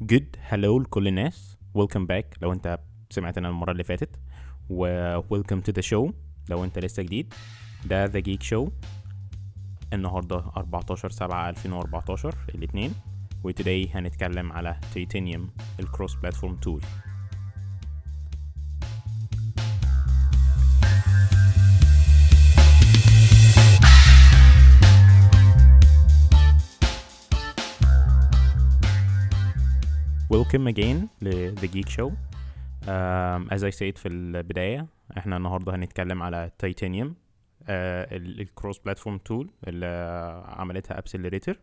Good hello لكل الناس. Welcome back لو انت سمعتنا المرة اللي فاتت. و welcome to the show لو انت لسه جديد. ده The Geek Show النهارده 14 7 2014 الاثنين و today هنتكلم على تيتانيوم ال cross-platform tool Welcome again ل The Geek Show. Um, As I said في البداية إحنا النهاردة هنتكلم على تيتانيوم uh, ال cross-platform tool اللي عملتها Appcelerator.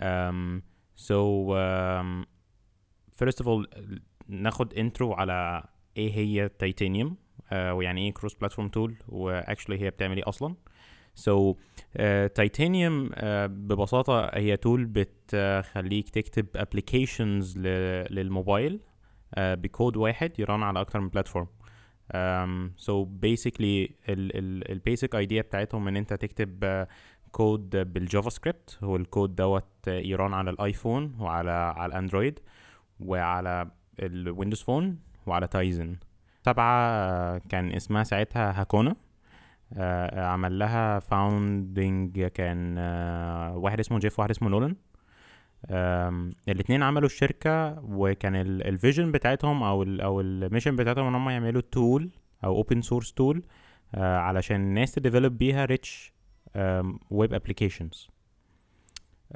Um, So um, first of all ناخد intro على إيه هي تيتانيوم uh, ويعني إيه cross-platform tool و actually هي بتعمل إيه أصلا. so تيتانيوم ببساطة هي tool بتخليك تكتب applications لل mobile uh, بكود واحد ي run على أكتر من platform so basically ال basic idea بتاعتهم إن أنت تكتب كود بال JavaScript هو الكود دوت ي run على الآيفون وعلى على الاندرويد وعلى الويندوز فون وعلى تايزن سبعة كان اسمها ساعتها هاكونا آه عمل لها founding كان آه واحد اسمه جيف وواحد اسمه نولان. الاثنين عملوا الشركة وكان ال vision بتاعتهم أو ال أو ال mission بتاعتهم إن هم يعملوا tool أو open source tool علشان الناس ت develop بيها rich web applications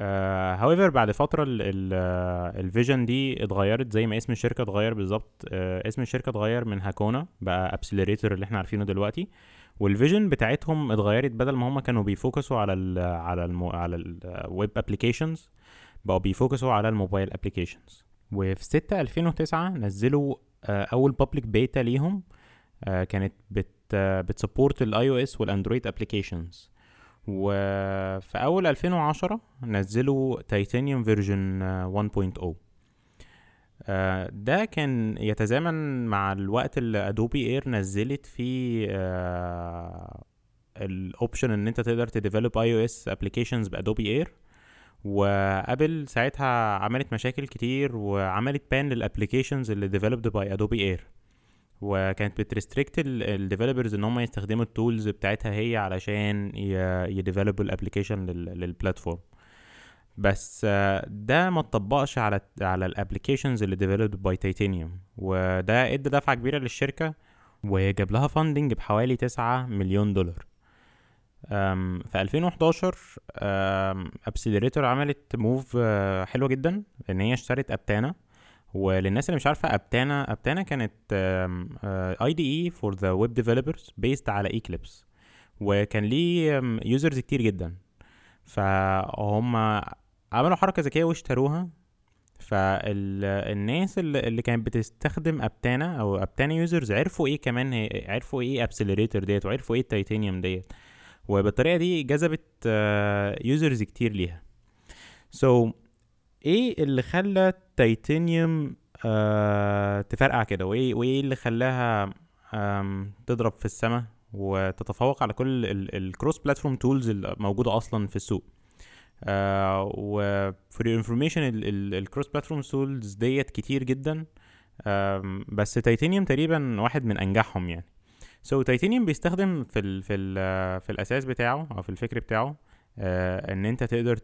however بعد فترة ال vision دي اتغيرت زي ما اسم الشركة اتغير بالظبط. uh, اسم الشركة اتغير من هاكونا بقى Appcelerator اللي إحنا عارفينه دلوقتي. وال vision بتاعتهم اتغيرت بدل ما هم كانوا بي focus وا على ال على ال على ال web applications بقوا بي focus وا على ال mobile applications وفي 6 2009 نزلوا أول public beta ليهم كانت بت بت support ال iOS والأندرويد applications وفي أول 2010 نزلوا تيتانيوم version 1.0 Uh, ده كان يتزامن مع الوقت اللي Adobe AIR نزلت فيه uh, ال option إن أنت تقدر ت develop iOS applications ب Adobe Air و Apple ساعتها عملت مشاكل كتير وعملت ban لل applications اللي developed by Adobe Air وكانت بت restrict ال developers إن هم يستخدموا ال tools بتاعتها هي علشان يديفلوبوا الابلكيشن للبلاتفورم بس ده ما اتطبقش على على ال applications اللي developed by Titanium وده ادى دفعة كبيرة للشركة وجاب لها funding بحوالي 9 مليون دولار. في 2011 Appcelerator عملت move حلوة جدا إن هي اشترت Aptana وللناس اللي مش عارفة Aptana Aptana كانت IDE for the web developers based على Eclipse وكان ليه users كتير جدا. فهم عملوا حركة ذكية واشتروها. فالناس اللي كانت بتستخدم Aptana أو Aptana users عرفوا إيه كمان عرفوا إيه Appcelerator ديت وعرفوا إيه التيتانيوم ديت. وبالطريقة دي جذبت users كتير ليها. so, إيه اللي خلى تيتانيوم آه تفرقع كده؟ وإيه اللي خلاها تضرب في السماء وتتفوق على كل ال cross platform tools الموجودة أصلا في السوق؟ آه و for your information ال cross platform tools ديت كتير جدا. آه بس تيتانيوم تقريبا واحد من أنجحهم يعني. so, Titanium بيستخدم في ال في ال في الأساس بتاعه أو في الفكر بتاعه آه إن أنت تقدر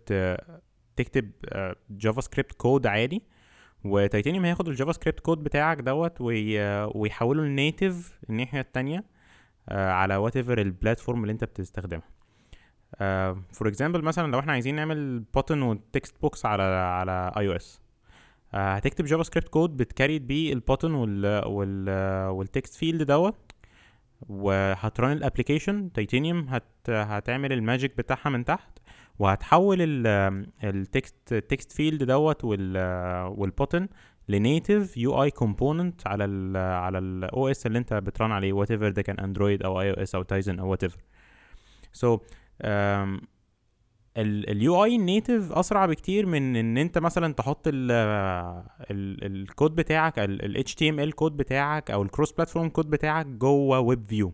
تكتب JavaScript code عادي. وتيتانيوم هياخد ال JavaScript code بتاعك دوت ويحوله ل native الناحية التانية آه على whatever ال platform اللي أنت بتستخدمها. for uh, example مثلا لو إحنا عايزين نعمل button و text box على على iOS هتكتب JavaScript code بت create بيه ال button وال وال وال text field دوت وهت run ال application Titanium هت هتعمل ال magic بتاعها من تحت وهتحول ال text text field دوت وال والbutton ل native UI component على ال على ال OS اللي أنت بت run عليه whatever ده كان Android أو اي أو اس أو تايزن أو وات ايفر سو اليو اي النيتف أسرع بكتير من إن أنت مثلا تحط الكود بتاعك ال HTML code بتاعك أو ال cross platform code بتاعك جوه web view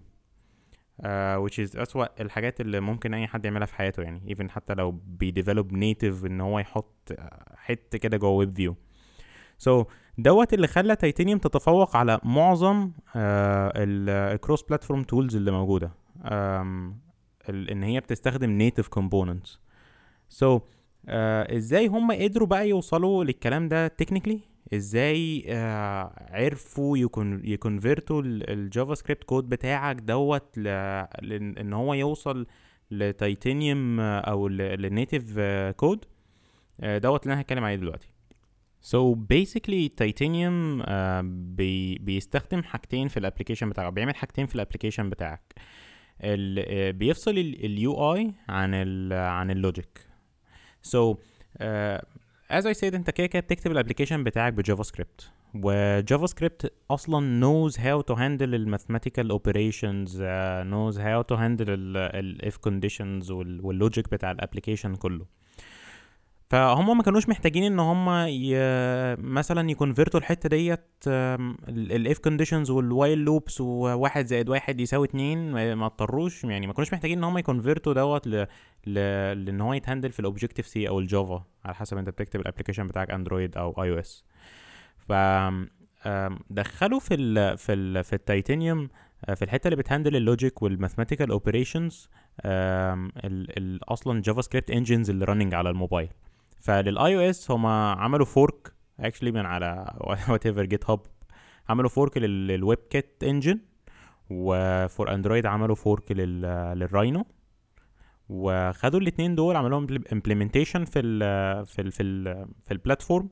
uh, which is أسوأ الحاجات اللي ممكن أي حد يعملها في حياته يعني even حتى لو بي develop native إن هو يحط حتة كده جوه web view so, دوت اللي خلى تيتانيوم تتفوق على معظم ال cross platform tools اللي موجودة. إن هي بتستخدم native components so إزاي هم قدروا بقى يوصلوا للكلام ده technically إزاي آه عرفوا يكون ي convert وا ال JavaScript code بتاعك دوت إن هو يوصل لتيتانيوم أو لل native code دوت اللي أنا هتكلم عليه دلوقتي. So basically uh, بي بيستخدم حاجتين في ال application بتاعك بيعمل حاجتين في ال application بتاعك. uh, بيفصل ال UI عن ال عن ال logic. Uh, as I said انت كده كده بتكتب ال application بتاعك ب JavaScript و JavaScript أصلا knows how to handle ال mathematical operations uh, knows how to handle ال if conditions وال logic بتاع ال application كله. فهم ما كانوش محتاجين إن هم ي... مثلا ي convert وا الحتة ديت ال if conditions وال while loops وواحد زائد واحد يساوي اتنين ما اضطروش. يعني ما كانوش محتاجين إن هم ي convert وا دوت ل... ل... لإن هو يت handle في ال Objective-C أو ال Java على حسب أنت بتكتب ال application بتاعك Android أو iOS ف دخلوا في ال في ال في التيتانيوم في الحتة اللي بت handle ال logic وال mathematical operations أصلا JavaScript engines اللي running على الموبايل. فلل iOS هما عملوا fork actually من على whatever GitHub عملوا fork لل WebKit engine و for Android عملوا fork لل Rhino وخدوا الاثنين دول عملوا لهم implementation في ال في ال في ال في ال platform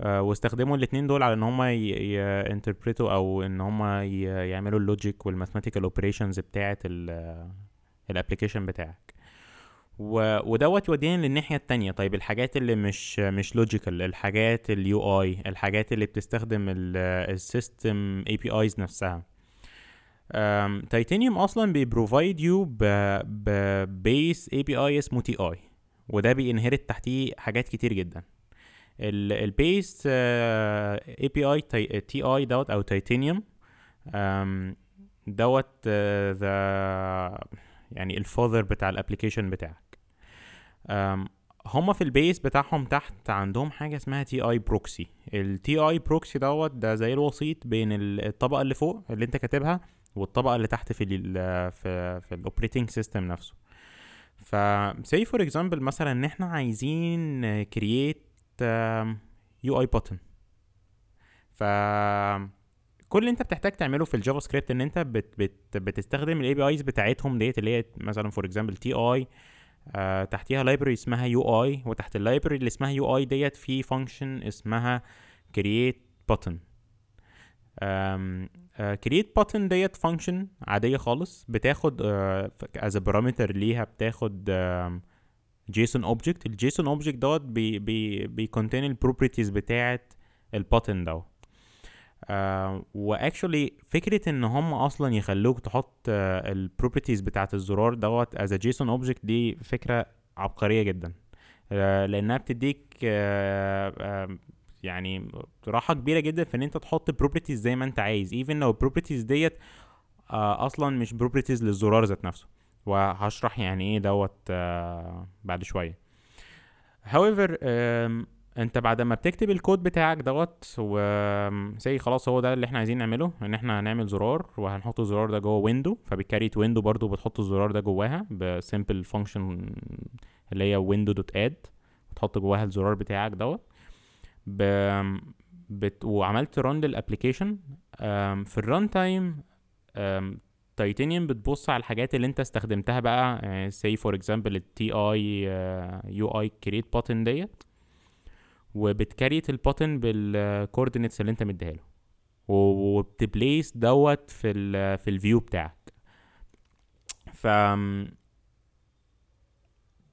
واستخدموا الاثنين دول على إن هم ي interpret وا أو إن هم يعملوا ال logic وال mathematical operations بتاعة ال application بتاعك. و... ودوت يودينا للناحية التانية. طيب الحاجات اللي مش مش logical الحاجات ال UI الحاجات اللي بتستخدم ال system APIs نفسها. تيتانيوم أصلا بي provide you ب base API اسمه Ti وده بي inherit تحتيه حاجات كتير جدا. ال base API Ti دوت أو تيتانيوم دوت the يعني ال father بتاع ال application بتاعك. هما في ال base بتاعهم تحت عندهم حاجة اسمها Ti proxy ال Ti proxy دوت ده زي الوسيط بين الطبقة اللي فوق اللي انت كاتبها والطبقة اللي تحت في ال في في ال operating system نفسه. ف say for example مثلا إن إحنا عايزين create UI button ف كل اللي انت بتحتاج تعمله في ال JavaScript ان انت بت بت بتستخدم ال APIs بتاعتهم ديت اللي هي مثلا for example Ti تحتيها library اسمها UI وتحت ال library اللي اسمها UI ديت في function اسمها create button. create button ديت function عادية خالص بتاخد as parameter ليها بتاخد JSON object ال JSON object دوت بي بي بي contain ال properties بتاعه ال button دوت. آه و actually فكرة إن هم أصلا يخلوك تحط آه ال properties بتاعة الزرار دوت as JSON object دي فكرة عبقرية جدا. آه لأنها بتديك يعني راحة كبيرة جدا في إن أنت تحط properties زي ما أنت عايز. even لو ال properties ديت أصلا مش properties للزرار ذات نفسه. وهشرح يعني إيه دوت بعد شوية. However انت بعد ما بتكتب الكود بتاعك دوت و زي خلاص هو ده اللي إحنا عايزين نعمله ان إحنا هنعمل زرار وهنحط الزرار ده جوه window فبال create window برضو بتحط الزرار ده جواها ب simple function اللي هي window dot add وتحط جواها الزرار بتاعك دوت. ب... بت... وعملت run لل application في ال runtime Titanium بتبص على الحاجات اللي انت استخدمتها بقى say for example ال Ti UI create button ديت. وبت create ال button بال coordinates اللي انت مديها له وبت place دوت في ال في ال view بتاعك. ف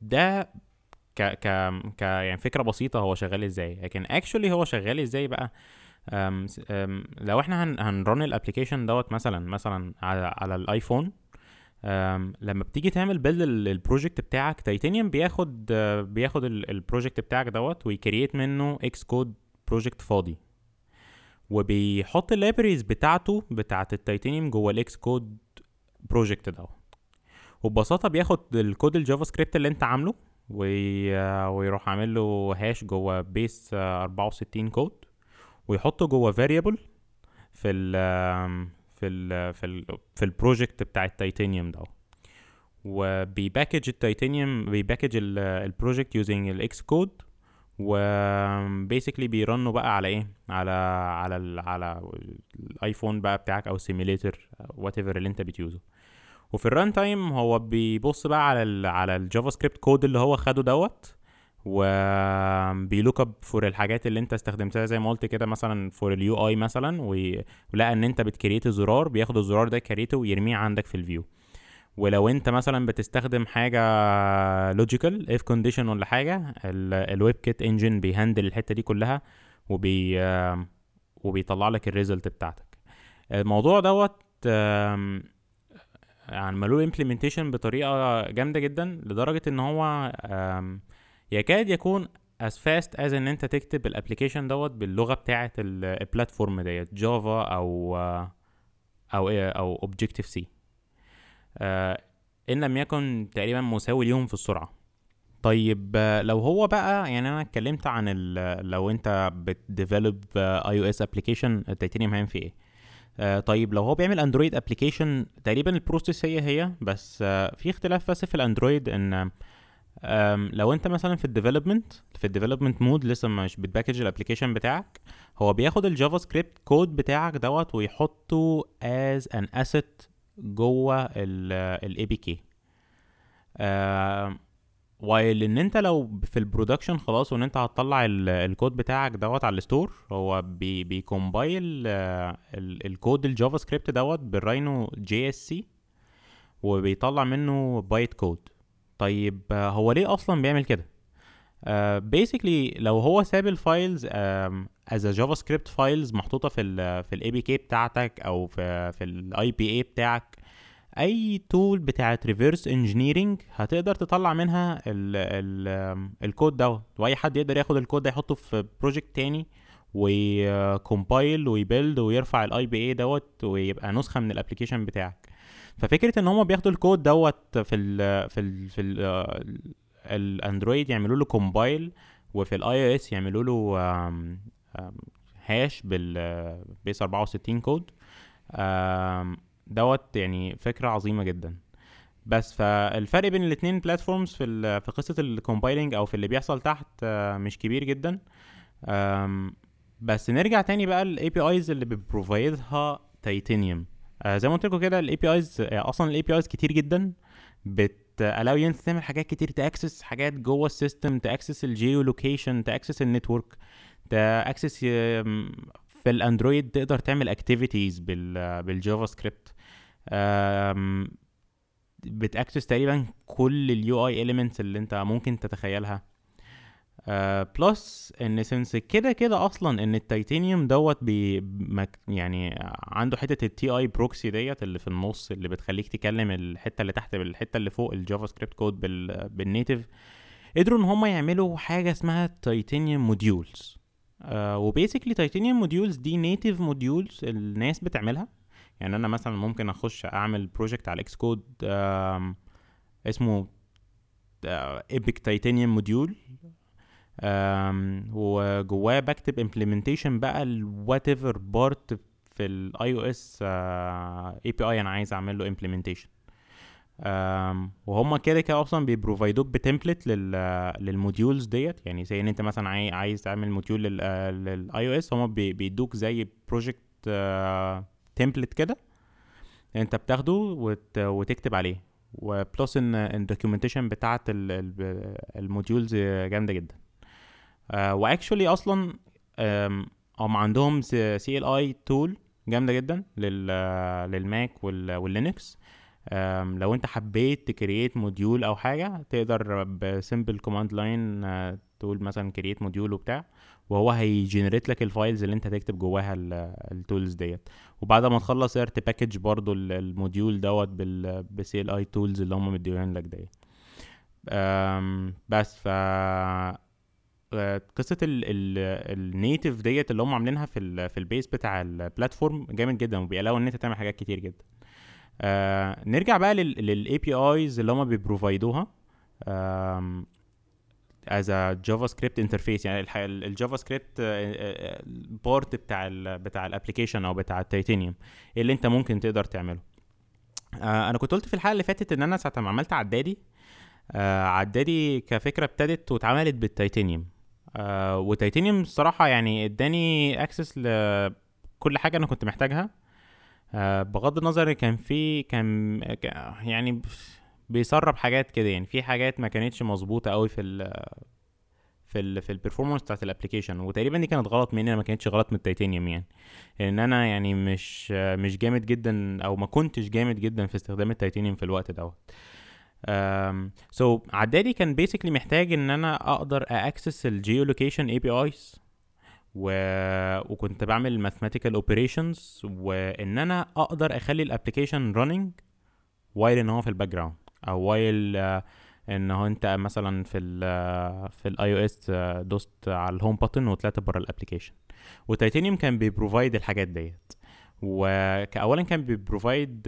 ده ك ك ك يعني فكرة بسيطة هو شغال إزاي. لكن actually هو شغال إزاي بقى؟ أم أم لو إحنا هن هن run ال application دوت مثلا مثلا على, على الآيفون لما بتيجي تعمل build ال project بتاعك تيتانيوم بياخد بياخد ال project بتاعك دوت وي create منه Xcode project فاضي. وبيحط ال libraries بتاعته بتاعه التيتانيوم جوه ال Xcode project دوت وببساطة بياخد الكود ال JavaScript اللي انت عامله ويروح عامل له hash جوه base 64 كود ويحطه جوه variable في ال في ال في ال في ال project بتاع التيتانيوم ده. وبيباكج التيتانيوم بيباكج البروجكت يوزنج الاكس كود وبيسكلي بيرنوا بقى على إيه؟ على على ال على الآيفون بقى بتاعك أو simulator whatever اللي أنت بت use ه. وفي ال runtime هو بيبص بقى على ال على ال JavaScript code اللي هو خده دوت. وبي look up for الحاجات اللي انت استخدمتها زي ما قلت كده مثلا for ال UI مثلا ولقى إن انت بت create زرار بياخد الزرار ده create ه ويرميه عندك في ال view. ولو انت مثلا بتستخدم حاجة logical if condition ولا حاجة ال WebKit engine بي handle الحتة دي كلها وبي وبيطلع لك ال result بتاعتك. الموضوع دوت يعني عملوا implementation بطريقة جامدة جدا لدرجة إن هو يكاد يكون as fast as إن أنت تكتب ال application دوت باللغة بتاعه ال platform ديت Java أو أو إيه أو Objective-C إن لم يكن تقريبا مساوي ليهم في السرعة. طيب لو هو بقى يعني أنا اتكلمت عن لو أنت بت develop iOS application ال Titanium فيه إيه؟ آه طيب لو هو بيعمل اندرويد application تقريبا ال process هي هي بس آه في اختلاف بس في الأندرويد إن لو انت مثلا في ال development في ال development mode لسه مش بت package ال application بتاعك هو بياخد ال JavaScript code بتاعك دوت ويحطه as an asset جوه ال APK while إن انت لو في ال production خلاص وإن انت هتطلع الكود بتاعك دوت على ال store هو بي بي compile الكود ال JavaScript دوت بال Rhino JSC وبيطلع منه bytecode طيب هو ليه أصلا بيعمل كده؟ basically uh, لو هو ساب ال files as JavaScript files محطوطة في ال في ال APK بتاعتك أو في في ال IPA بتاعك أي tool بتاعت reverse engineering هتقدر تطلع منها ال ال الكود دوت وأي حد يقدر ياخد الكود ده يحطه في project تاني وي compile وي build ويرفع ال IPA دوت ويبقى نسخة من ال application بتاعك. ففكرة إن هم بياخدوا الكود دوت في ال في ال في ال الاندرويد يعملوا له compile وفي ال iOS يعملوا له hash بال base 64 كود دوت يعني فكرة عظيمة جدا. بس فالفرق بين الاثنين platforms في في قصة ال compiling أو في اللي بيحصل تحت مش كبير جدا. بس نرجع تاني بقى ال APIs اللي بت provide ها Titanium زي ما قلت لكم كده ال APIs أصلا ال APIs كتير جدا. بت allow انت تعمل حاجات كتير ت access حاجات جوه السيستم تاكسس الجيو لوكيشن تاكسس النتورك تاكسس في الاندرويد تقدر تعمل activities بال JavaScript بت access تقريبا كل ال UI elements اللي انت ممكن تتخيلها. plus إن since كده كده أصلا إن التيتانيوم دوت بي يعني عنده حتة ال Ti proxy ديت اللي في النص اللي بتخليك تكلم الحتة اللي تحت بالحتة اللي فوق ال JavaScript code بال بال native قدروا إن هم يعملوا حاجة اسمها Titanium modules آه و basically Titanium modules دي native modules الناس بتعملها. يعني أنا مثلا ممكن أخش أعمل project على Xcode اسمه ايبك Titanium module وجواه بكتب implementation بقى ال whatever part في ال iOS API أنا عايز أعمل له implementation وهم كده كده أصلا بيبروفايدوك بتمبلت لل للموديولز ديت. يعني زي إن أنت مثلا عايز تعمل module لل iOS هم بيدوك زي project template كده أنت بتاخده وت... وتكتب عليه. و plus إن ال documentation بتاعت ال modules جامدة جدا. و actually أصلا هم عندهم CLI tool جامدة جدا لل لل Mac وال Linux. لو أنت حبيت ت create module أو حاجة تقدر ب simple command line تقول مثلا create module وبتاع وهو هي generate لك ال files اللي أنت هتكتب جواها ال tools ديت. وبعد ما تخلص تقدر ت package برضو ال module دوت بال CLI tools اللي هم مديوين لك ديت بس ف قصة ال native ديت اللي هم عاملينها في ال في ال base بتاع ال platform جامد جدا وبي allow إن أنت تعمل حاجات كتير جدا. آه نرجع بقى لل APIs اللي هم بي provide وها. as JavaScript interface يعني ال JavaScript part بتاع ال بتاع ال application أو بتاع التيتانيوم اللي أنت ممكن تقدر تعمله. آه أنا كنت قلت في الحلقة اللي فاتت إن أنا ساعة ما عملت عدادي آه عدادي كفكرة ابتدت واتعملت بالتيتانيوم آه وتيتانيوم الصراحة يعني اداني access لكل حاجة أنا كنت محتاجها. آه بغض النظر كان في كان يعني بيسرب حاجات كده يعني. في حاجات ما كانتش مظبوطة قوي في ال في ال في ال performance بتاعت ال application وتقريبا دي كانت غلط مني أنا ما كانتش غلط من التيتانيوم يعني. ان أنا يعني مش مش جامد جدا أو ما كنتش جامد جدا في استخدام التيتانيوم في الوقت دوت. so, عدادي كان basically محتاج إن أنا أقدر access ال geolocation APIs و... وكنت بعمل mathematical operations وإن أنا أقدر أخلي ال application running while إن هو في ال background أو while إن هو أنت مثلا في ال في ال iOS دوست على ال home button وطلعت بره ال application و Titanium كان بي provide الحاجات ديت. وكأولا كان بي provide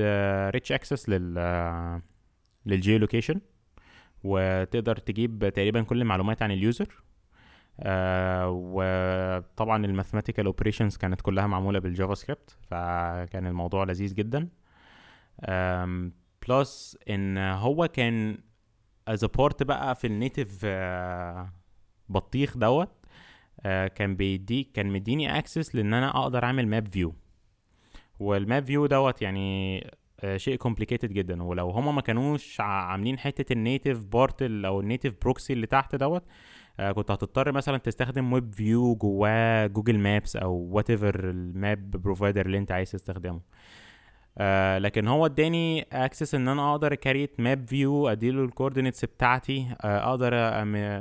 rich access لل لل geolocation وتقدر تجيب تقريبا كل المعلومات عن ال user. آه وطبعا ال mathematical operations كانت كلها معمولة بال JavaScript فكان الموضوع لذيذ جدا. plus إن هو كان as part بقى في ال native آه بطيخ دوت آه كان بيدي كان مديني access لإن أنا أقدر أعمل map view وال map view دوت يعني شيء complicated جدا. ولو هما ما كانوش عاملين حتة ال native part أو ال native proxy اللي تحت دوت آه كنت هتضطر مثلا تستخدم web view جواه Google Maps أو whatever ال map provider اللي انت عايز تستخدمه. آه لكن هو اداني access إن أنا أقدر create map view أديله ال coordinates بتاعتي آه أقدر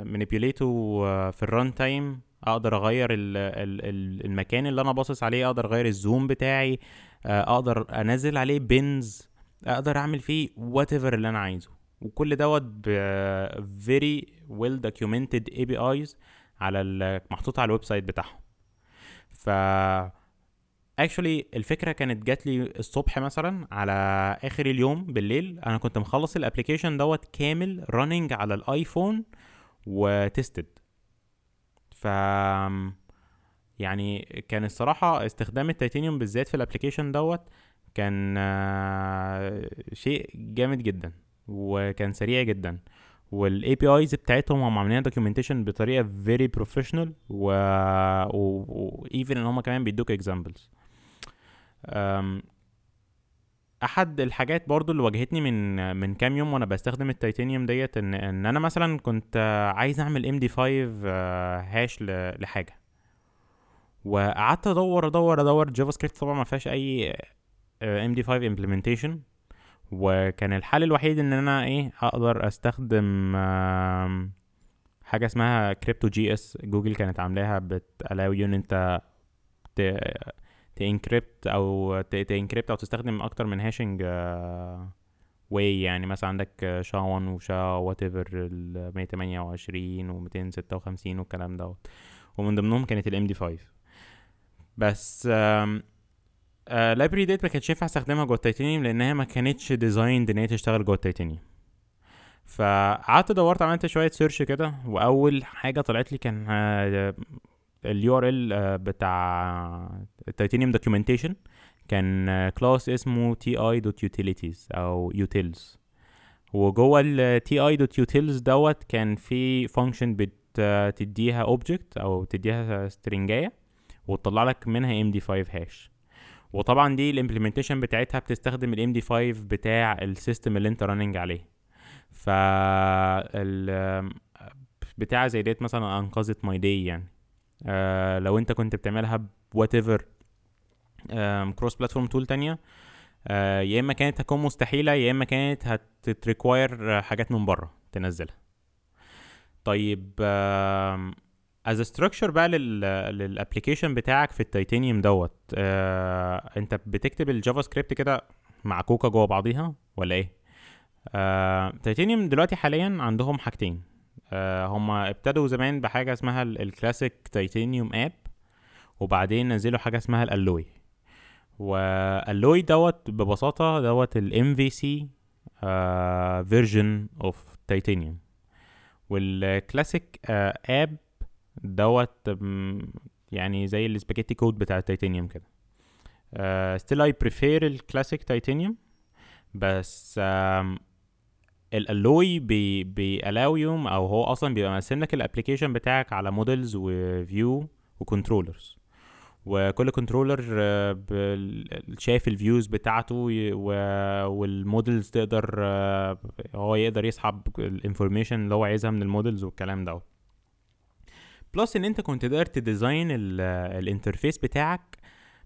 manipulate ه في ال runtime أقدر أغير ال ال المكان اللي أنا باصص عليه أقدر أغير ال zoom بتاعي آه أقدر انزل عليه pins أقدر اعمل فيه whatever اللي أنا عايزه. وكل دوت ب very well documented APIs على محطوط على ال website بتاعهم. ف actually الفكرة كانت جات لي الصبح مثلا على آخر اليوم بالليل. أنا كنت مخلص ال application دوت كامل running على ال iPhone و tested. ف يعني كان الصراحة استخدام التيتانيوم بالذات في ال application دوت كان شيء جامد جدا وكان سريع جدا. وال APIs بتاعتهم هم عاملين documentation بطريقة very professional و even إن هم كمان بيدوك examples أحد الحاجات برضو اللي واجهتني من من كام يوم وأنا بستخدم التيتانيوم ديت إن إن أنا مثلا كنت عايز أعمل MD5 hash لحاجة. وقعدت ادور ادور ادور. JavaScript طبعا ما فيهاش أي MD5 implementation وكان الحل الوحيد إن أنا إيه أقدر أستخدم حاجة اسمها CryptoJS Google كانت عاملاها بت allow إن أنت ت encrypt أو ت encrypt أو تستخدم أكتر من hashing way يعني مثلا عندك SHA 1 و SHA whatever ال 128 و 256 والكلام دوت. ومن ضمنهم كانت ال MD5 بس library ديت ما كانتش ينفع أستخدمها جوه التيتانيوم لأنها ما كانتش designed إن هي تشتغل جوه التيتانيوم فقعدت دورت عملت شوية search كده وأول حاجة طلعت لي كان ال URL بتاع ال Titanium documentation كان class اسمه Ti dot utilities أو utils وجوه ال Ti dot utils دوت كان في function بتديها object أو تديها string ايه وتطلع لك منها MD5 hash وطبعا دي ال implementation بتاعتها بتستخدم ال MD5 بتاع ال system اللي انت running عليه. ف بتاع زي ديت مثلا أنقذت my day يعني. آه لو انت كنت بتعملها ب whatever cross platform tool تانية آه يا إما كانت هتكون مستحيلة يا إما كانت هت require حاجات من بره تنزلها. طيب as structure بقى لل application بتاعك في التيتانيوم دوت آه انت بتكتب ال JavaScript كده مع كوكا جوه بعضيها ولا إيه؟ آه تيتانيوم دلوقتي حاليا عندهم حاجتين. آه هم ابتدوا زمان بحاجة اسمها ال classic Titanium app وبعدين نزلوا حاجة اسمها ال Alloy. و Alloy دوت ببساطة دوت ال MVC version of Titanium وال classic app دوت يعني زي ال spaghetti code بتاع التيتانيوم كده. still I prefer ال classic Titanium بس ال Alloy بي بي allow you أو هو أصلا بيبقى مقسم لك ال application بتاعك على models و view و controllers وكل controller شايف ال views بتاعته وال models تقدر هو يقدر يسحب ال information اللي هو عايزها من ال models والكلام ده plus إن أنت كنت تقدر ت design ال interface بتاعك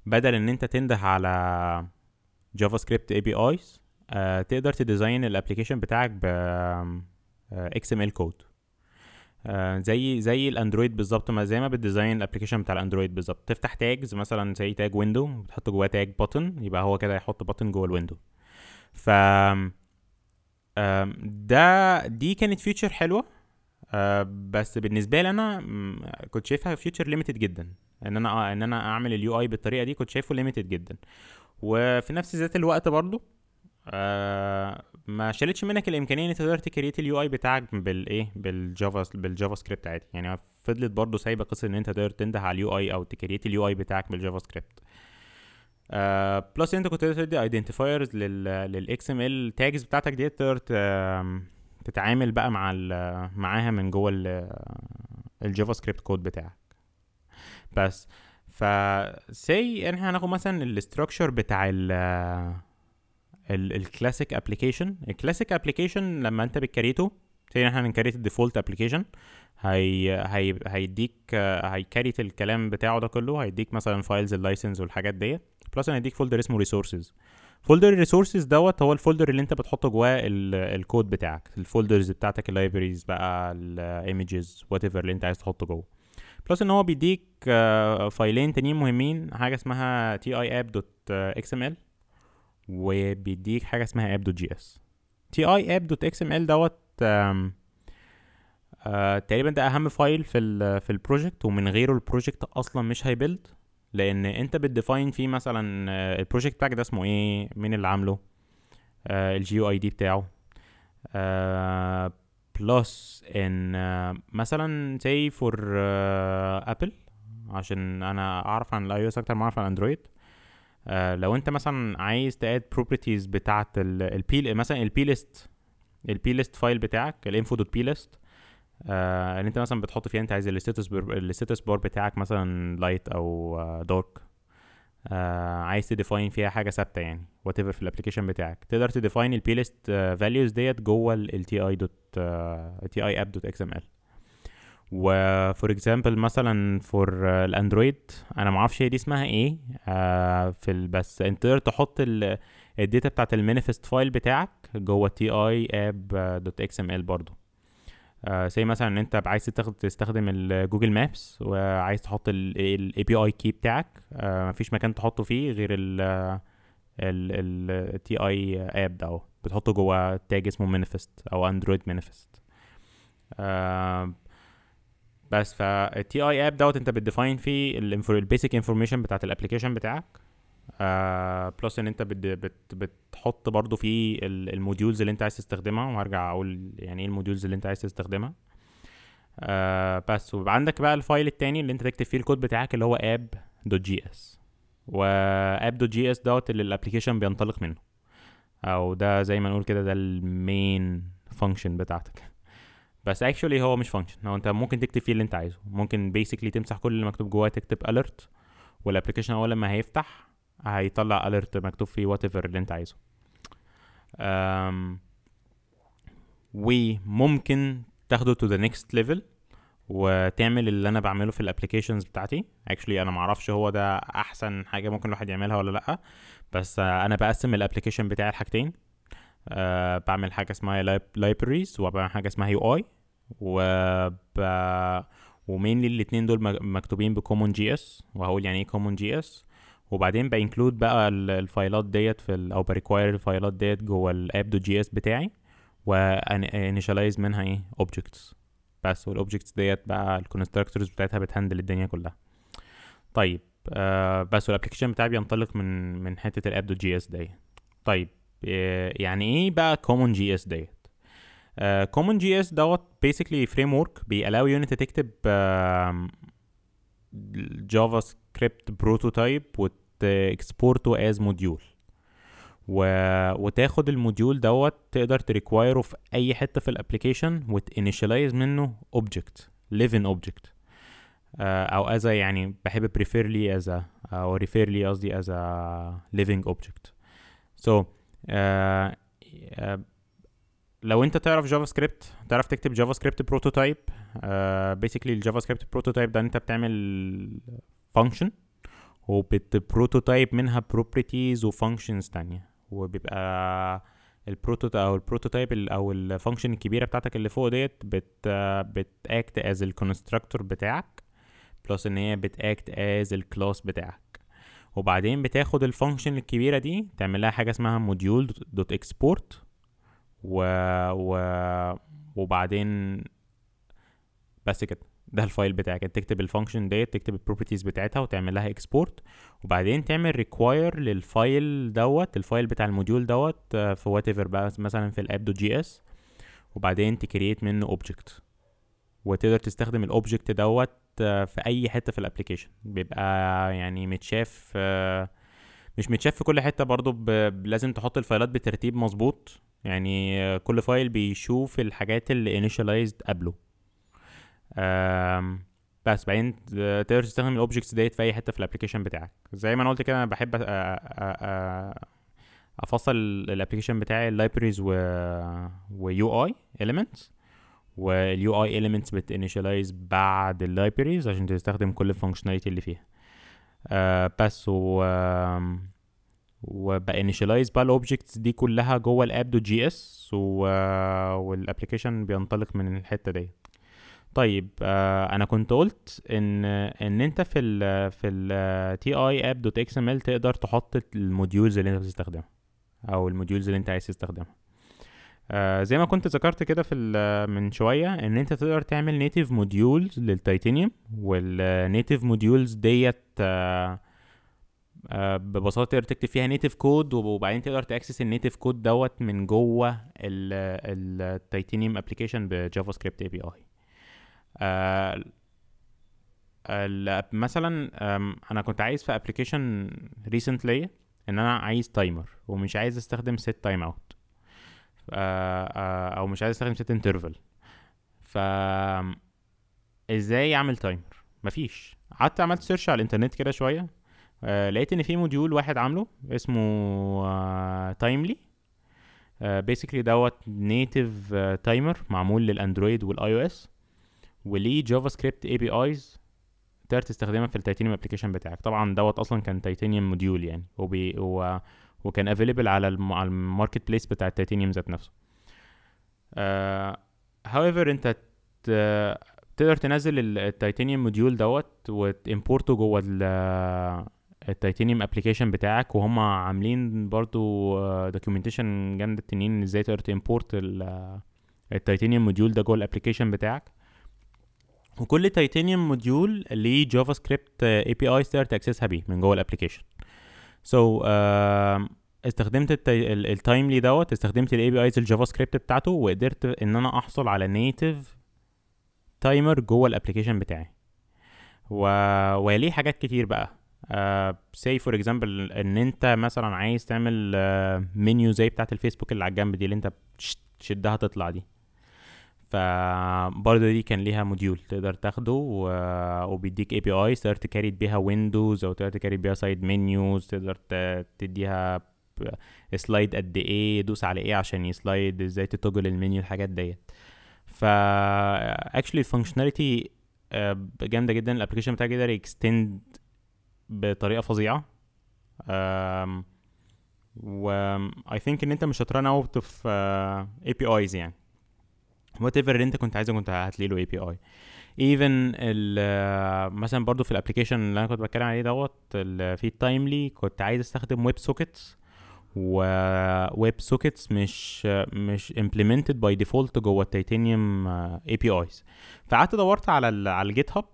بدل إن أنت تنده على JavaScript APIs تقدر ت design ال application بتاعك ب XML code. زي زي ال Android بالظبط ما زي ما بت design ال application بتاع ال Android بالظبط. تفتح tags مثلا زي tag window بتحط جواه tag button يبقى هو كده يحط button جوه ال window ف ده دي كانت feature حلوة. بس بالنسبة لي أنا كنت شايفها feature limited جدا. إن أنا إن أنا أعمل ال UI بالطريقة دي كنت شايفه limited جدا. وفي نفس ذات الوقت برضو آه ما شالتش منك الإمكانية إن تقدر ت create ال UI بتاعك بالإيه؟ بال Java بال JavaScript عادي. يعني فضلت برضو سايبة قصة إن أنت تقدر تنده على ال UI أو ت create ال UI بتاعك بال JavaScript آه plus أنت كنت تقدر تدي identifiers لل XML tags بتاعتك دي تقدر تتعامل بقى مع معاها من جوه ال JavaScript code بتاعك. بس ف سي إحنا هناخد مثلا ال structure بتاع ال ال classic application ال classic application لما انت بت create ه زي إحنا بن create ال default application هي هي هيديك هي create الكلام بتاعه ده كله هيديك مثلا files ال license والحاجات ديت plus هيديك folder اسمه Resources folder ال Resources دوت هو ال folder اللي انت بتحط جواه الكود بتاعك. ال folders بتاعتك ال libraries بقى ال images whatever اللي انت عايز تحطه جوه. plus ان هو بيديك file ين تانيين مهمين. حاجة اسمها تي اي اب دوت إكس ام ال وبيديك حاجة اسمها اب دوت جي اس تي اي اب دوت إكس آم ال دوت تقريبا ده أهم file في ال في ال project ومن غيره ال project أصلا مش هي build لأن أنت بت define فيه مثلا ال project بتاعك ده اسمه إيه؟ مين اللي عامله؟ ال GUID بتاعه. plus إن مثلا زي for Apple عشان أنا أعرف عن ال iOS أكتر ما أعرف عن ال Android آه لو أنت مثلا عايز ت add properties بتاعة ال P مثلا ال plist ال plist file بتاعك ال Info.plist آه اللي انت مثلا بتحط فيها انت عايز ال status ال status bar بتاعك مثلا light أو dark آه عايز ت define فيها حاجة ثابتة يعني whatever في ال application بتاعك. تقدر ت define ال plist values ديت جوه التي اي دوت تي اي اب دوت إكس ام ال وفور اكزامبل مثلا for ال Android أنا ما أعرفش هي دي اسمها إيه آه في ال بس انت تقدر تحط ال data بتاعت ال manifest file بتاعك جوه تي اي اب دوت إكس ام ال برضه زي مثلا إن أنت عايز تستخدم ال Google Maps وعايز تحط ال API key بتاعك آه مفيش مكان تحطه فيه غير ال ال tiapp ده بتحطه جوه tag اسمه manifest أو Android manifest آه بس فال tiapp دوت أنت بت define فيه ال basic information بتاعت ال application بتاعك. آه plus إن أنت بت بت بتحط برضو فيه ال modules اللي أنت عايز تستخدمها وهرجع أقول يعني إيه ال modules اللي أنت عايز تستخدمها. آه بس ويبقى عندك بقى ال file التاني اللي أنت تكتب فيه الكود بتاعك اللي هو اب دوت جي اس واب دوت جي اس دوت اللي ال application بينطلق منه. أو ده زي ما نقول كده ده ال main function بتاعتك. بس actually هو مش function هو أنت ممكن تكتب فيه اللي أنت عايزه. ممكن basically تمسح كل اللي مكتوب جواه تكتب alert وال application أول لما هيفتح هيطلع alert مكتوب فيه وات اللي انت عايزه. أم وممكن تاخده to the next level وتعمل اللي أنا بعمله في ال applications بتاعتي. actually أنا معرفش هو ده أحسن حاجة ممكن الواحد يعملها ولا لأ بس أنا بقسم ال application بتاعي لحاجتين. أه بعمل حاجة اسمها libraries وبعمل حاجة اسمها UI وب و mainly الاتنين دول مكتوبين ب CommonJS وهقول يعني إيه CommonJS وبعدين ب include بقى ال file ات ديت في أو ب require ال file ات ديت جوه ال app.js بتاعي و initialize منها إيه؟ objects بس وال objects ديت بقى ال constructors بتاعتها بت handle الدنيا كلها. طيب آه بس وال application بتاعي بينطلق من من حتة ال app dot JS ديت. طيب يعني إيه بقى Common JS ديت؟ Common JS دوت basically framework بي allow you انت تكتب JavaScript prototype وت export ه as module و... وتاخد ال module دوت تقدر ت require ه في أي حتة في ال application وت initialize منه object living object أو as يعني بحب refer لي as أو refer لي قصدي as living object so لو انت تعرف JavaScript تعرف تكتب JavaScript prototype basically ال JavaScript prototype ده انت بتعمل function وبت prototype منها properties و functions تانية. وبيبقى ال proto أو ال prototype أو ال function الكبيرة بتاعتك اللي فوق ديت بت بت act as ال constructor بتاعك plus إن هي بت act as ال class بتاعك. وبعدين بتاخد ال function الكبيرة دي تعمل لها حاجة اسمها module dot export و... و... وبعدين بس كده. ده ال file بتاعك. انت تكتب ال function ديت تكتب ال properties بتاعتها وتعمل لها export وبعدين تعمل require لل file دوت ال file بتاع ال module دوت آه، في whatever بقى مثلا في ال app dot JS. وبعدين ت create منه object وتقدر تستخدم ال object دوت آه، في أي حتة في ال application بيبقى يعني متشاف آه، مش متشاف في كل حتة برضو لازم تحط ال فايلات بترتيب مظبوط. يعني كل file بيشوف الحاجات اللي initialized قبله. بس بعدين تقدر تستخدم ال objects ديت في أي حتة في ال application بتاعك. زي ما أنا قلت كده أنا بحب أفصل ال application بتاعي ال libraries و و UI elements وال UI elements بت initialize بعد ال libraries عشان تستخدم كل ال functionality اللي فيها. uh, بس و وب initialize بقى ال objects دي كلها جوه ال app dot JS وال application بينطلق من الحتة دي. طيب آه أنا كنت قلت إن إن أنت في ال في ال TI app dot XML تقدر تحط ال modules اللي أنت بتستخدمها أو ال modules اللي أنت عايز تستخدمها. آه زي ما كنت ذكرت كده في من شوية إن أنت تقدر تعمل native modules لل Titanium وال native modules ديت آه آه ببساطة تقدر تكتب فيها native code وبعدين تقدر ت access ال native code دوت من جوه ال Titanium application ب JavaScript API آه مثلا أنا كنت عايز في application recently إن أنا عايز timer ومش عايز أستخدم set timeout أو مش عايز أستخدم set interval ف إزاي أعمل timer مفيش. قعدت عملت search على الإنترنت كده شوية. آه لقيت إن في module واحد عامله اسمه Timely basically دوت native timer معمول لل Android وال iOS وليه JavaScript APIs تقدر تستخدمها في ال Titanium application بتاعك طبعا دوت أصلا كان Titanium module يعني وبي و... وكان available. على ال marketplace بتاع التيتانيوم ذات نفسه however uh, أنت ت... تقدر تنزل ال Titanium module دوت وت import ه جوه ال Titanium application بتاعك وهم عاملين برضو documentation جامدة. تنين إزاي تقدر ت import ال Titanium module ده جوه ال application بتاعك. وكل Titanium module ليه JavaScript API تقدر ت access ها بيه من جوه ال application so so, uh, استخدمت ال Timely دوت استخدمت ال APIs ال JavaScript بتاعته وقدرت إن أنا أحصل على native timer جوه ال application بتاعي. و... وليه حاجات كتير بقى. say for example ان انت مثلا عايز تعمل menu uh, زي بتاعت الفيسبوك اللي على الجنب دي اللي انت تشدها تطلع دي. فبرضه دي كان ليها module تقدر تاخده وبيديك API تقدر ت create بيها windows أو تقدر ت create بيها side menus تقدر تديها slide قد إيه دوس على إيه عشان ي slide إزاي ت toggle ال menu الحاجات ديت. فا actually ال functionality جامدة جدا ال application بتاعك يقدر ي extend بطريقة فظيعة. و I think إن أنت مش ه ت run out of APIs يعني. whatever اللي أنت كنت عايزه كنت هتلاقي له API even مثلا برضو في ال application اللي أنا كنت بتكلم عليه دوت في ال Timely كنت عايز أستخدم web sockets و web sockets مش مش implemented by default جوه ال Titanium APIs فقعدت دورت على ال على ال GitHub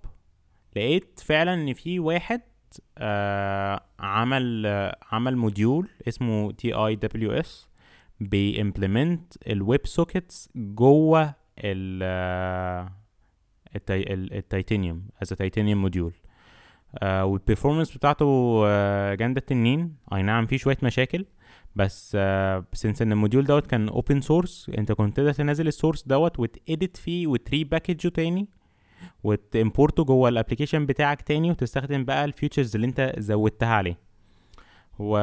لقيت فعلا إن في واحد آه عمل آه عمل module اسمه TI WS بي implement ال web sockets جوه ال ال Titanium as Titanium module وال performance بتاعته آه جامدة التنين. أي نعم في شوية مشاكل بس آه since إن ال module دوت كان open source أنت كنت تقدر تنزل ال source دوت وت edit فيه وت repackage ه تاني. وت import ه جوه ال application بتاعك تاني وتستخدم بقى ال features اللي انت زودتها عليه. و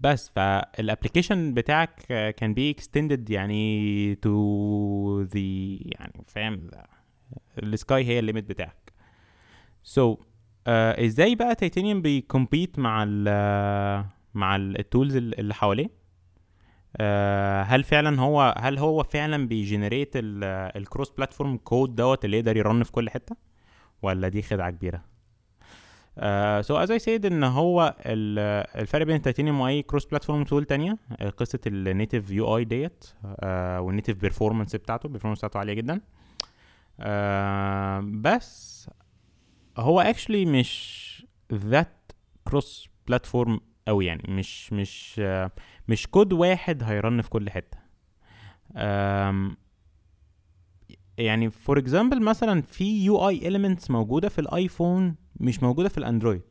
بس فال application بتاعك can be extended يعني to the يعني فاهم ال sky هي ال limit بتاعك. so so, uh, إزاي بقى Titanium بي compete مع ال مع ال tools اللي حواليه؟ Uh, هل فعلا هو هل هو فعلا بي generate ال cross platform code دوت اللي يقدر ي run في كل حتة؟ ولا دي خدعة كبيرة؟ so as I said إن هو الفرق بين التيتانيوم وأي cross platform tool تانية قصة ال native UI ديت وال native performance بتاعته ال performance بتاعته عالية جدا. uh, بس هو actually مش that cross platform قوي يعني. مش مش مش كود واحد هي run في كل حتة. يعني for example مثلا في UI elements موجودة في الآيفون مش موجودة في الأندرويد.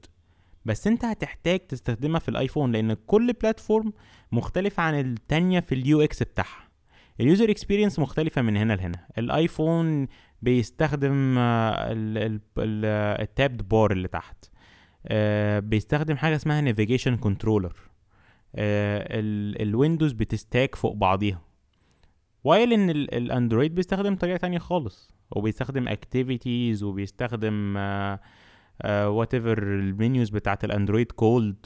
بس أنت هتحتاج تستخدمها في الآيفون لأن كل platform مختلف عن التانية في ال UX بتاعها. ال user experience مختلفة من هنا لهنا. الآيفون بيستخدم ال tabbed bar اللي تحت. بيستخدم حاجة اسمها navigation controller ال windows بت stack فوق بعضيها. while إن الأندرويد بيستخدم طريقة تانية خالص. وبيستخدم activities وبيستخدم whatever ال menus بتاعت الأندرويد called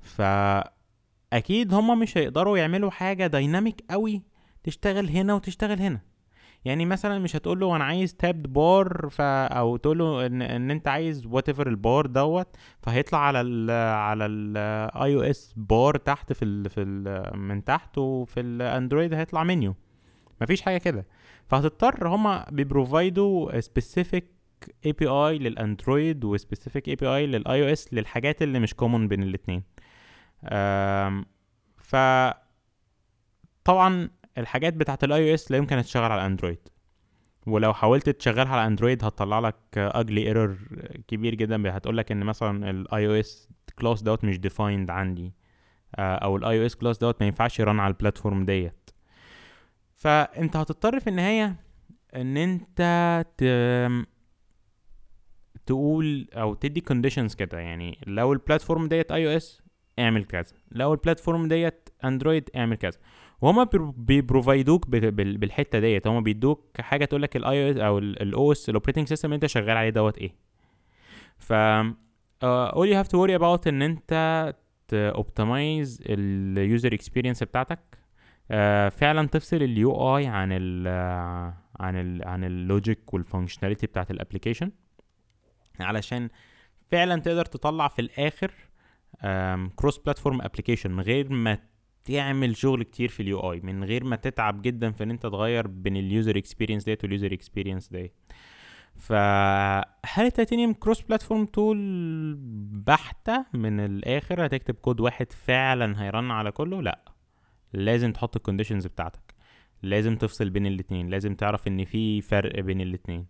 فأكيد هما مش هيقدروا يعملوا حاجة dynamic قوي تشتغل هنا وتشتغل هنا. يعني مثلا مش هتقول له أنا عايز tabbed bar ف أو تقول له إن, إن أنت عايز whatever ال bar دوت فهيطلع على ال على ال iOS bar تحت في ال في ال من تحت وفي الاندرويد هيطلع منيو مفيش حاجة كده. فهتضطر هما بي provide وا specific API للاندرويد و specific API لل iOS للحاجات اللي مش common بين الاثنين ف طبعا الحاجات بتاعت ال iOS لا يمكن تشتغل على الاندرويد ولو حاولت تشغلها على اندرويد هتطلع لك ugly error كبير جدا. هتقول لك إن مثلا ال iOS class دوت مش defined عندي. أو ال iOS class دوت ما ينفعش ي run على ال platform ديت. فأنت هتضطر في النهاية إن أنت ت... تقول أو تدي conditions كده. يعني لو ال platform ديت iOS اعمل كذا. لو ال platform ديت اندرويد اعمل كذا. وهما بي provide وك بالحتة ديت. هما بيدوك حاجة تقول لك ال iOS أو ال OS ال operating system انت شغال عليه دوت إيه. ف all you have to worry about إن انت optimize ال user experience بتاعتك. uh, فعلا تفصل ال UI عن ال عن ال عن ال logic وال functionality بتاعت ال application علشان فعلا تقدر تطلع في الآخر cross platform application من غير ما تعمل شغل كتير في ال UI من غير ما تتعب جدا في إن أنت تغير بين ال user experience ديت وال user experience ديت. فهل ال Titanium cross platform tool بحتة من الآخر؟ هتكتب كود واحد فعلا هي run على كله؟ لأ. لازم تحط ال conditions بتاعتك. لازم تفصل بين الاتنين. لازم تعرف إن في فرق بين الاتنين.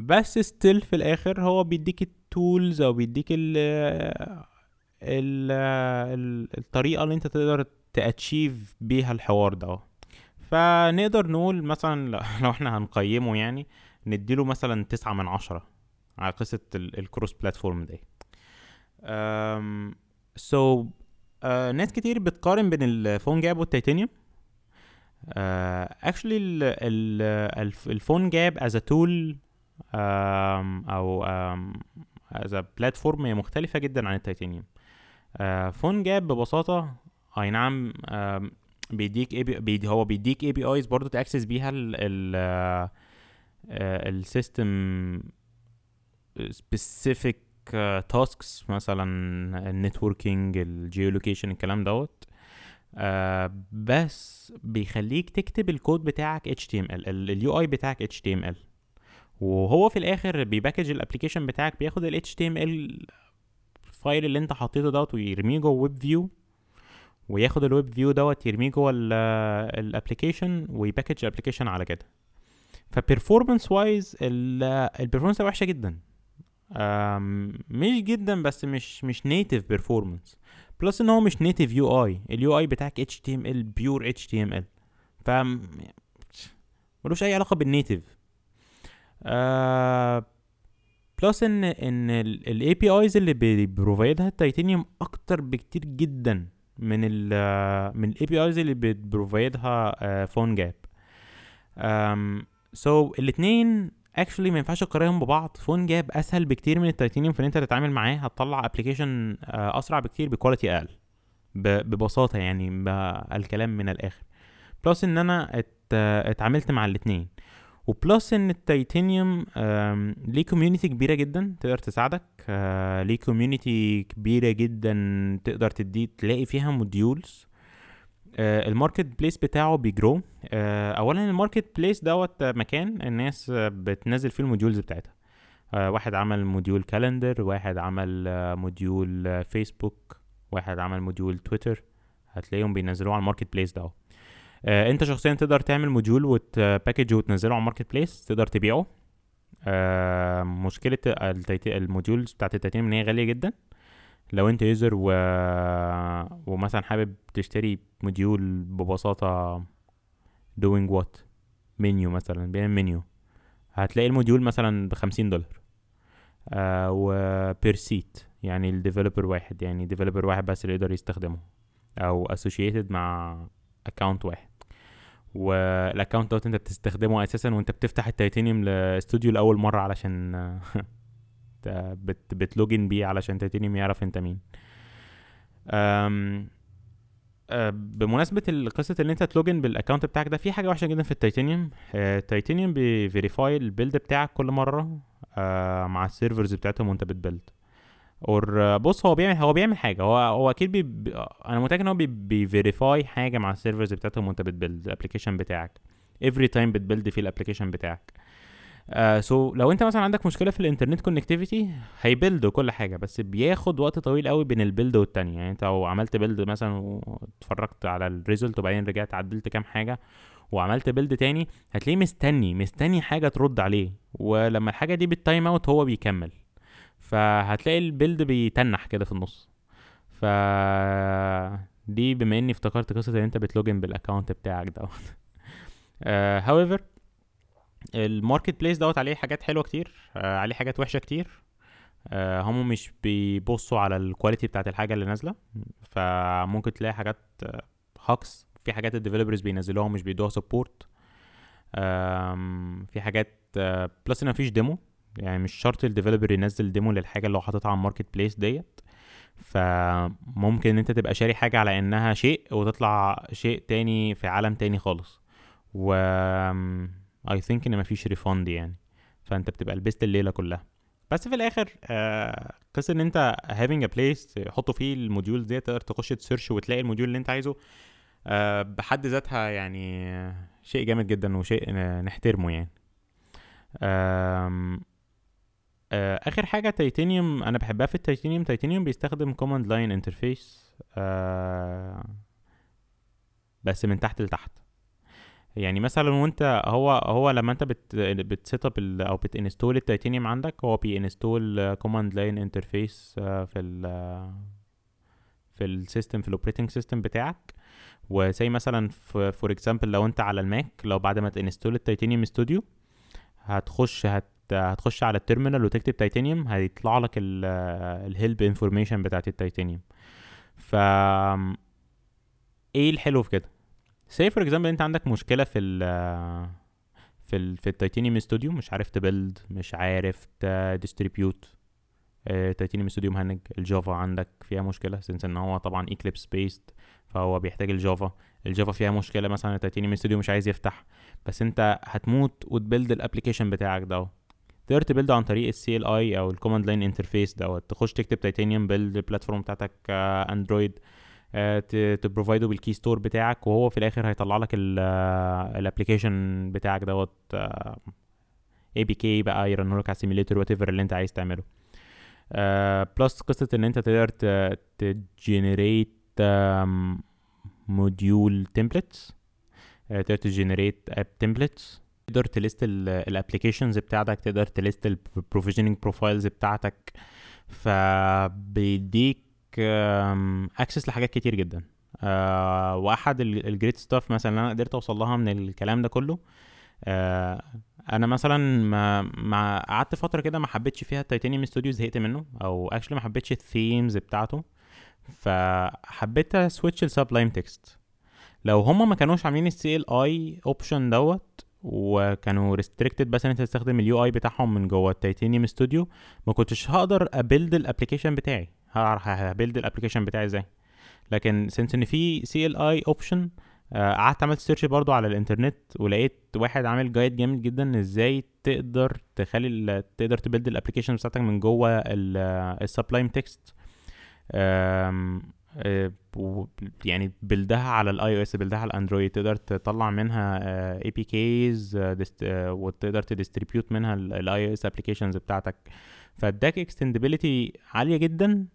بس still في الآخر هو بيديك ال tools أو بيديك ال الطريقة اللي انت تقدر ت achieve بيها الحوار ده. فنقدر نقول مثلا لو إحنا هنقيمه يعني نديله مثلا تسعة من عشرة على قصة ال cross platform دي. so so, uh, ناس كتير بتقارن بين ال PhoneGap وال Titanium actually ال PhoneGap as tool أو as platform مختلفة جدا عن ال Titanium PhoneGap ببساطة أي نعم بيديك API هو بيديك APIs برضه ت access بيها ال system specific tasks مثلا ال networking ال geolocation الكلام دوت. آه بس بيخليك تكتب الكود بتاعك HTML ال UI بتاعك HTML وهو في الآخر بي package ال application بتاعك بياخد ال HTML file اللي انت حطيته دوت ويرميه جوه web view وياخد ال web view دوت يرميه جوه ال application وي package ال application على كده. ف performance wise ال performance وحشة جدا. مش جدا بس مش مش native performance plus إن هو مش native UI ال UI بتاعك اتش تي ام ال بيور اتش تي ام ال ف ملوش أي علاقة بال native آه plus إن إن ال APIs اللي بي provide ها ال Titanium أكتر بكتير جدا من ال من ال APIs اللي بت provide ها PhoneGap so الاثنين actually ما ينفعش تقارنهم ببعض. PhoneGap أسهل بكتير من التيتانيوم في إن أنت تتعامل معاه. هتطلع application أسرع بكتير ب quality أقل. ببساطة يعني الكلام من الآخر. plus إن أنا اتعاملت مع الاثنين و plus إن التيتانيوم ليه community كبيرة جدا تقدر تساعدك. ليه community كبيرة جدا تقدر تدي تلاقي فيها modules ال market place بتاعه بي grow. اولا ال market place دوت مكان الناس بتنزل فيه ال modules بتاعتها. واحد عمل module calendar واحد عمل module فيسبوك واحد عمل module تويتر. هتلاقيهم بينزلوه على ال market place ده آه انت شخصيا تقدر تعمل module وت package وتنزله على ال market place تقدر تبيعه. آه مشكلة ال modules بتاعت التيتانيوم إن هي غالية جدا. لو انت user و... ومثلا حابب تشتري module ببساطة doing what menu مثلا بيعمل منيو هتلاقي ال module مثلا بخمسين دولار. آه و per seat يعني ال developer واحد يعني developer واحد بس اللي يقدر يستخدمه أو associated مع account واحد. وال account دوت انت بتستخدمه أساسا وانت بتفتح التيتانيوم لاستوديو لأول مرة علشان بت بت login بيه علشان تيتانيوم يعرف انت مين. أم بمناسبة قصة ان انت ت login بال account بتاعك ده في حاجة وحشة جدا في التيتانيوم. التيتانيوم بي verify ال build بتاعك كل مرة مع ال servers بتاعتهم وانت بت build. or بص هو بيعمل هو بيعمل حاجة. هو هو أكيد بي, أنا متأكد إن هو بي verify حاجة مع ال servers بتاعتهم وأنت بت build ال application بتاعك. every time بت build فيه ال application بتاعك. so uh, so لو أنت مثلا عندك مشكلة في الإنترنت connectivity هي build وكل حاجة بس بياخد وقت طويل قوي بين ال build والتانية. يعني أنت لو عملت build مثلا واتفرجت على ال result وبعدين رجعت عدلت كام حاجة وعملت build تاني هتلاقيه مستني مستني حاجة ترد عليه. ولما الحاجة دي بال time out هو بيكمل. فهتلاقي ال build بيتنح كده في النص. ف دي بما إني افتكرت قصة إن أنت بت login بال account بتاعك دوت. however ال market place دوت عليه حاجات حلوة كتير uh, عليه حاجات وحشة كتير. uh, هم مش بيبصوا على ال quality بتاعت الحاجة اللي نازلة. فممكن تلاقي حاجات hacks في حاجات ال developers بينزلوها مش بيدوها support في حاجات plus إن مفيش demo يعني مش شرط ال developer ينزل demo للحاجة اللي هو حاططها على ال market place ديت. فممكن إن أنت تبقى شاري حاجة على إنها شيء وتطلع شيء تاني في عالم تاني خالص. و I think إن مفيش refund يعني. فأنت بتبقى لبست الليلة كلها. بس في الآخر آه قصة إن أنت having a place تحطه فيه الموديول دي تقدر تخش ت search وتلاقي ال module اللي أنت عايزه آه بحد ذاتها يعني شيء جامد جدا وشيء نحترمه يعني. آخر حاجة تيتانيوم أنا بحبها في التيتانيوم. تيتانيوم بيستخدم command line interface بس من تحت لتحت. يعني مثلا وأنت هو هو لما أنت بت بت set up أو بت install التيتانيوم عندك هو بي install command line interface في ال في ال system في ال operating system بتاعك. وزي مثلا for example لو أنت على الماك لو بعد ما ت install التيتانيوم ستوديو هتخش هت هتخش على ال terminal وتكتب تيتانيوم هيطلع لك ال help information بتاعت التيتانيوم. ف إيه الحلو في كده؟ say for example انت عندك مشكلة في ال في ال في التيتانيوم ستوديو مش عارف ت build مش عارف ت distribute تيتانيوم ستوديو م hang. الجافا عندك فيها مشكلة since إن هو طبعا اكليبس based فهو بيحتاج الجافا الجافا فيها مشكلة مثلا التيتانيوم ستوديو مش عايز يفتح بس انت هتموت وت build ال application بتاعك ده تقدر ت build عن طريق ال CLI أو ال command line interface دوت. تخش تكتب تيتانيوم build ال platform بتاعتك اندرويد ت provide ه بال key store بتاعك وهو في الآخر هيطلع لك ال application بتاعك دوت APK بقى ي run ه لك على ال simulator what اللي انت عايز تعمله. plus قصة إن انت تقدر ت generate module templates تقدر ت generate app templates تقدر ت list ال applications بتاعتك تقدر ت list ال provisioning profiles بتاعتك. فبيديك access لحاجات كتير جدا. آه واحد ال great stuff مثلا اللي أنا قدرت اوصل لها من الكلام ده كله آه أنا مثلا ما ما قعدت فترة كده ما حبيتش فيها التيتانيوم ستوديو زهقت منه أو actually ما حبيتش ال themes بتاعته. فحبيت أ switch ل Sublime Text لو هما ما كانوش عاملين ال CLI option دوت وكانوا restricted بس ان انت تستخدم ال UI بتاعهم من جوه التيتانيوم ستوديو ما كنتش هقدر ا build ال application بتاعي. ه build ال application بتاعي إزاي. لكن since إن في CLI option قعدت عملت search برضو على الإنترنت ولقيت واحد عامل guide جامد جدا إزاي تقدر تخلي تقدر ت build ال application بتاعتك من جوه ال Sublime Text يعني build ها على ال iOS build ها على الاندرويد تقدر تطلع منها APKs وتقدر تديستريبيوت منها ال iOS applications بتاعتك. فاداك extendability عالية جدا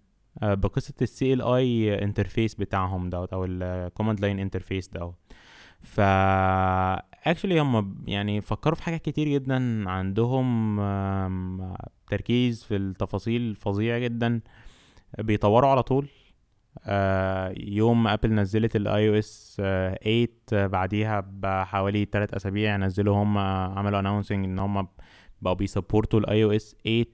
بقصة ال CLI interface بتاعهم دوت أو ال command line interface دوت. ف actually هم يعني فكروا في حاجات كتير جدا عندهم تركيز في التفاصيل فظيع جدا. بيطوروا على طول. آه يوم ما Apple نزلت ال iOS 8 بعديها بحوالي 3 أسابيع نزلوا هم عملوا announcing إن هم بقوا بي support وا ال iOS 8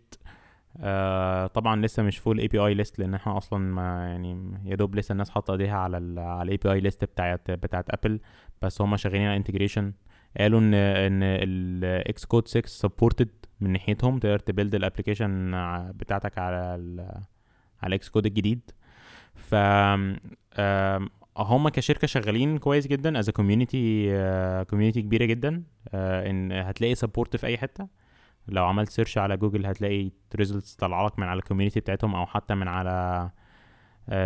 آه طبعا لسه مش full API list لأن إحنا أصلا ما يعني يا دوب لسه الناس حاطة إيديها على ال على ال API list بتاعت بتاعت Apple بس هم شغالين على integration قالوا إن إن ال Xcode 6 supported من ناحيتهم تقدر ت build ال application بتاعتك على ال على ال Xcode الجديد. ف هم كشركة شغالين كويس جدا as community community كبيرة جدا uh, إن هتلاقي support في أي حتة. لو عملت search على جوجل هتلاقي results طالعه لك من على ال community بتاعتهم أو حتى من على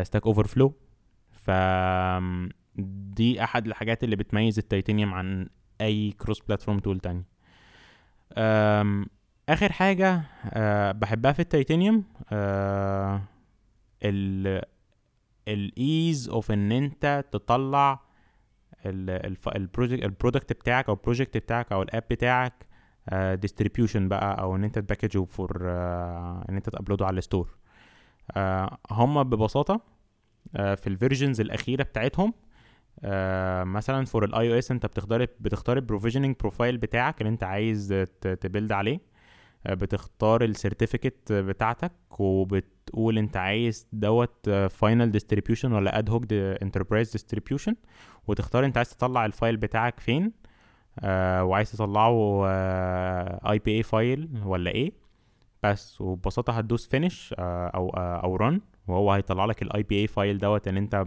Stack Overflow ف دي أحد الحاجات اللي بتميز التيتانيوم عن أي cross platform tool تاني. آخر حاجة أه بحبها في التيتانيوم ال ال ease of إن أنت تطلع ال project ال product بتاعك أو ال project بتاعك أو ال app بتاعك distribution uh, بقى أو إن أنت ت package ه for إن أنت ت upload ه على ال store uh, هم ببساطة uh, في ال versions الأخيرة بتاعتهم uh, مثلا for ال iOS أنت بتختار بتختار ال provisioning profile بتاعك اللي أنت عايز ت build عليه بتختار ال certificate بتاعتك وبتقول انت عايز دوت final distribution ولا ad hoc enterprise distribution وتختار انت عايز تطلع ال file بتاعك فين آه وعايز تطلعه IPA file ولا إيه بس وببساطة هتدوس finish آه أو آه أو run وهو هيطلع لك ال IPA file دوت ان انت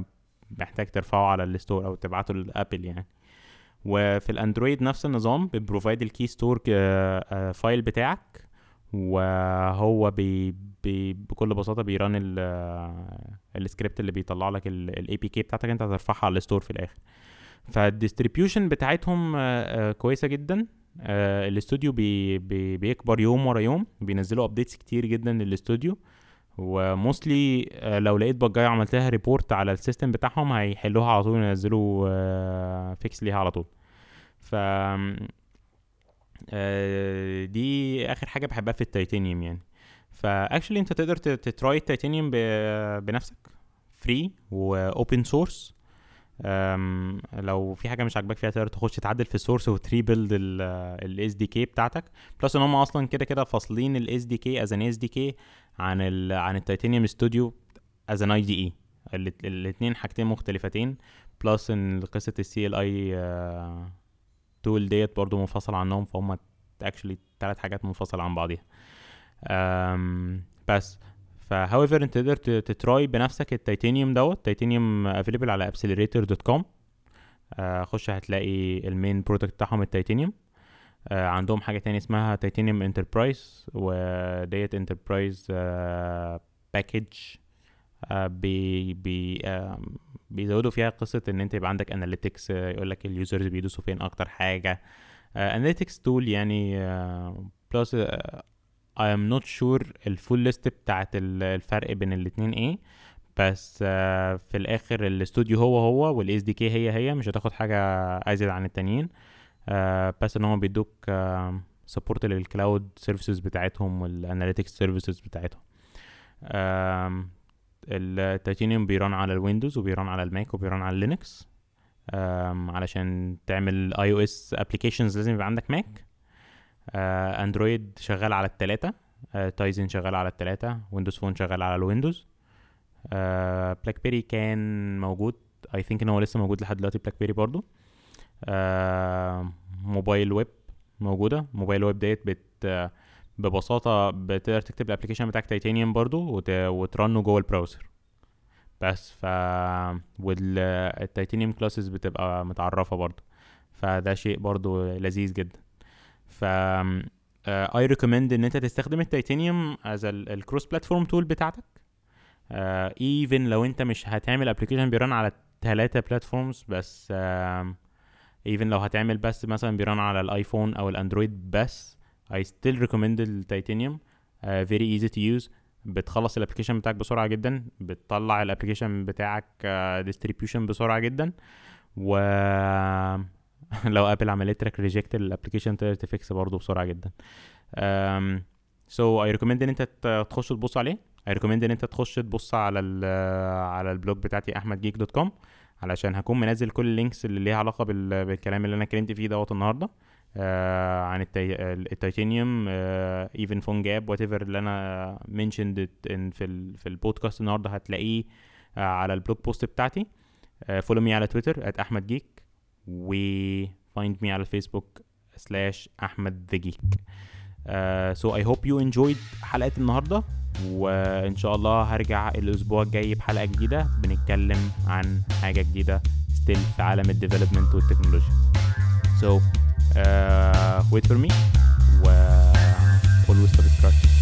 محتاج ترفعه على ال store أو تبعته ل Apple يعني. وفي ال Android نفس النظام ب provide ال key store file بتاعك. وهو بي بي بكل بساطة بي run ال script اللي بيطلع لك ال APK بتاعتك انت هترفعها على ال store في الآخر. فال distribution بتاعتهم كويسة جدا. الاستوديو بي بي بيكبر يوم ورا يوم. بينزلوا updates كتير جدا للاستوديو. و mostly لو لقيت bug عملتها report على ال system بتاعهم هيحلوها على طول ينزلوا fix ليها على طول. ف دي آخر حاجة بحبها في التيتانيوم يعني. ف actually أنت تقدر ت try ال Titanium بنفسك free و open source لو في حاجة مش عاجباك فيها تقدر تخش تعدل في ال source وت rebuild ال SDK بتاعتك. plus إن هم أصلا كده كده فاصلين ال SDK as an SDK عن ال عن ال Titanium Studio as an IDE الاثنين حاجتين مختلفتين. plus إن قصة ال CLI tool ديت برضو منفصل عنهم فهم actually ثلاث حاجات منفصلة عن بعضيها. بس. ف however انت تقدر ت try بنفسك التيتانيوم دوت Titanium available على Appcelerator dot com خش هتلاقي ال main product بتاعهم التيتانيوم. آه عندهم حاجة تانية اسمها Titanium Enterprise وديت enterprise package بي بي آه بيزودوا فيها قصة إن أنت يبقى عندك analytics يقول لك ال users بيدوسوا فين أكتر حاجة. analytics tool يعني plus I'm not sure ال full list بتاعت الفرق بين الاتنين إيه. بس آه في الآخر الاستوديو هو هو وال SDK هي هي مش هتاخد حاجة أزيد عن التانيين. آه بس إن هم بيدوك آه support لل cloud services بتاعتهم وال analytics services بتاعتهم. ال Titanium بي run على ال Windows وبي run على ال Mac وبي run على Linux. علشان تعمل iOS applications لازم يبقى عندك Mac. Android شغال على التلاتة. Tizen شغال على التلاتة. Windows Phone شغال على ال Windows. BlackBerry كان موجود. I think إن هو لسه موجود لحد دلوقتي BlackBerry برضو. آه، mobile web موجودة. mobile web ديت بت ببساطة بتقدر تكتب ال application بتاعك تيتانيوم برضو وت... وت run ه جوه ال browser. بس ف وال Titanium classes بتبقى متعرفة برضو. فده شيء برضو لذيذ جدا. ف I recommend إن أنت تستخدم ال Titanium as ال cross platform tool بتاعتك. even لو أنت مش هتعمل application بي run على ثلاثة platforms بس even لو هتعمل بس مثلا بي run على ال iPhone أو ال Android بس I still recommend ال Titanium uh, very easy to use. بتخلص ال application بتاعك بسرعة جدا. بتطلع ال application بتاعك distribution بسرعة جدا. و لو Apple عملت لك reject ال application تقدر ت fix برضه بسرعة جدا. Um, so I recommend إن أنت تخش تبص عليه. I recommend إن أنت تخش تبص على ال على ال blog بتاعتي AhmedGeek dot com علشان هكون منزل كل ال links اللي ليها علاقة بال... بالكلام اللي أنا اتكلمت فيه دوت النهارده. آه عن التي... ال Titanium even PhoneGap whatever اللي أنا mentioned في ال... في البودكاست النهارده هتلاقيه آه على ال blog post بتاعتي. follow me على تويتر at Ahmed Geek و find me على الفيسبوك slash Ahmed the Geek So I hope you enjoyed حلقة النهارده وإن شاء الله هرجع الأسبوع الجاي بحلقة جديدة بنتكلم عن حاجة جديدة still في عالم ال development والتكنولوجيا so uh, wait for me و always subscribe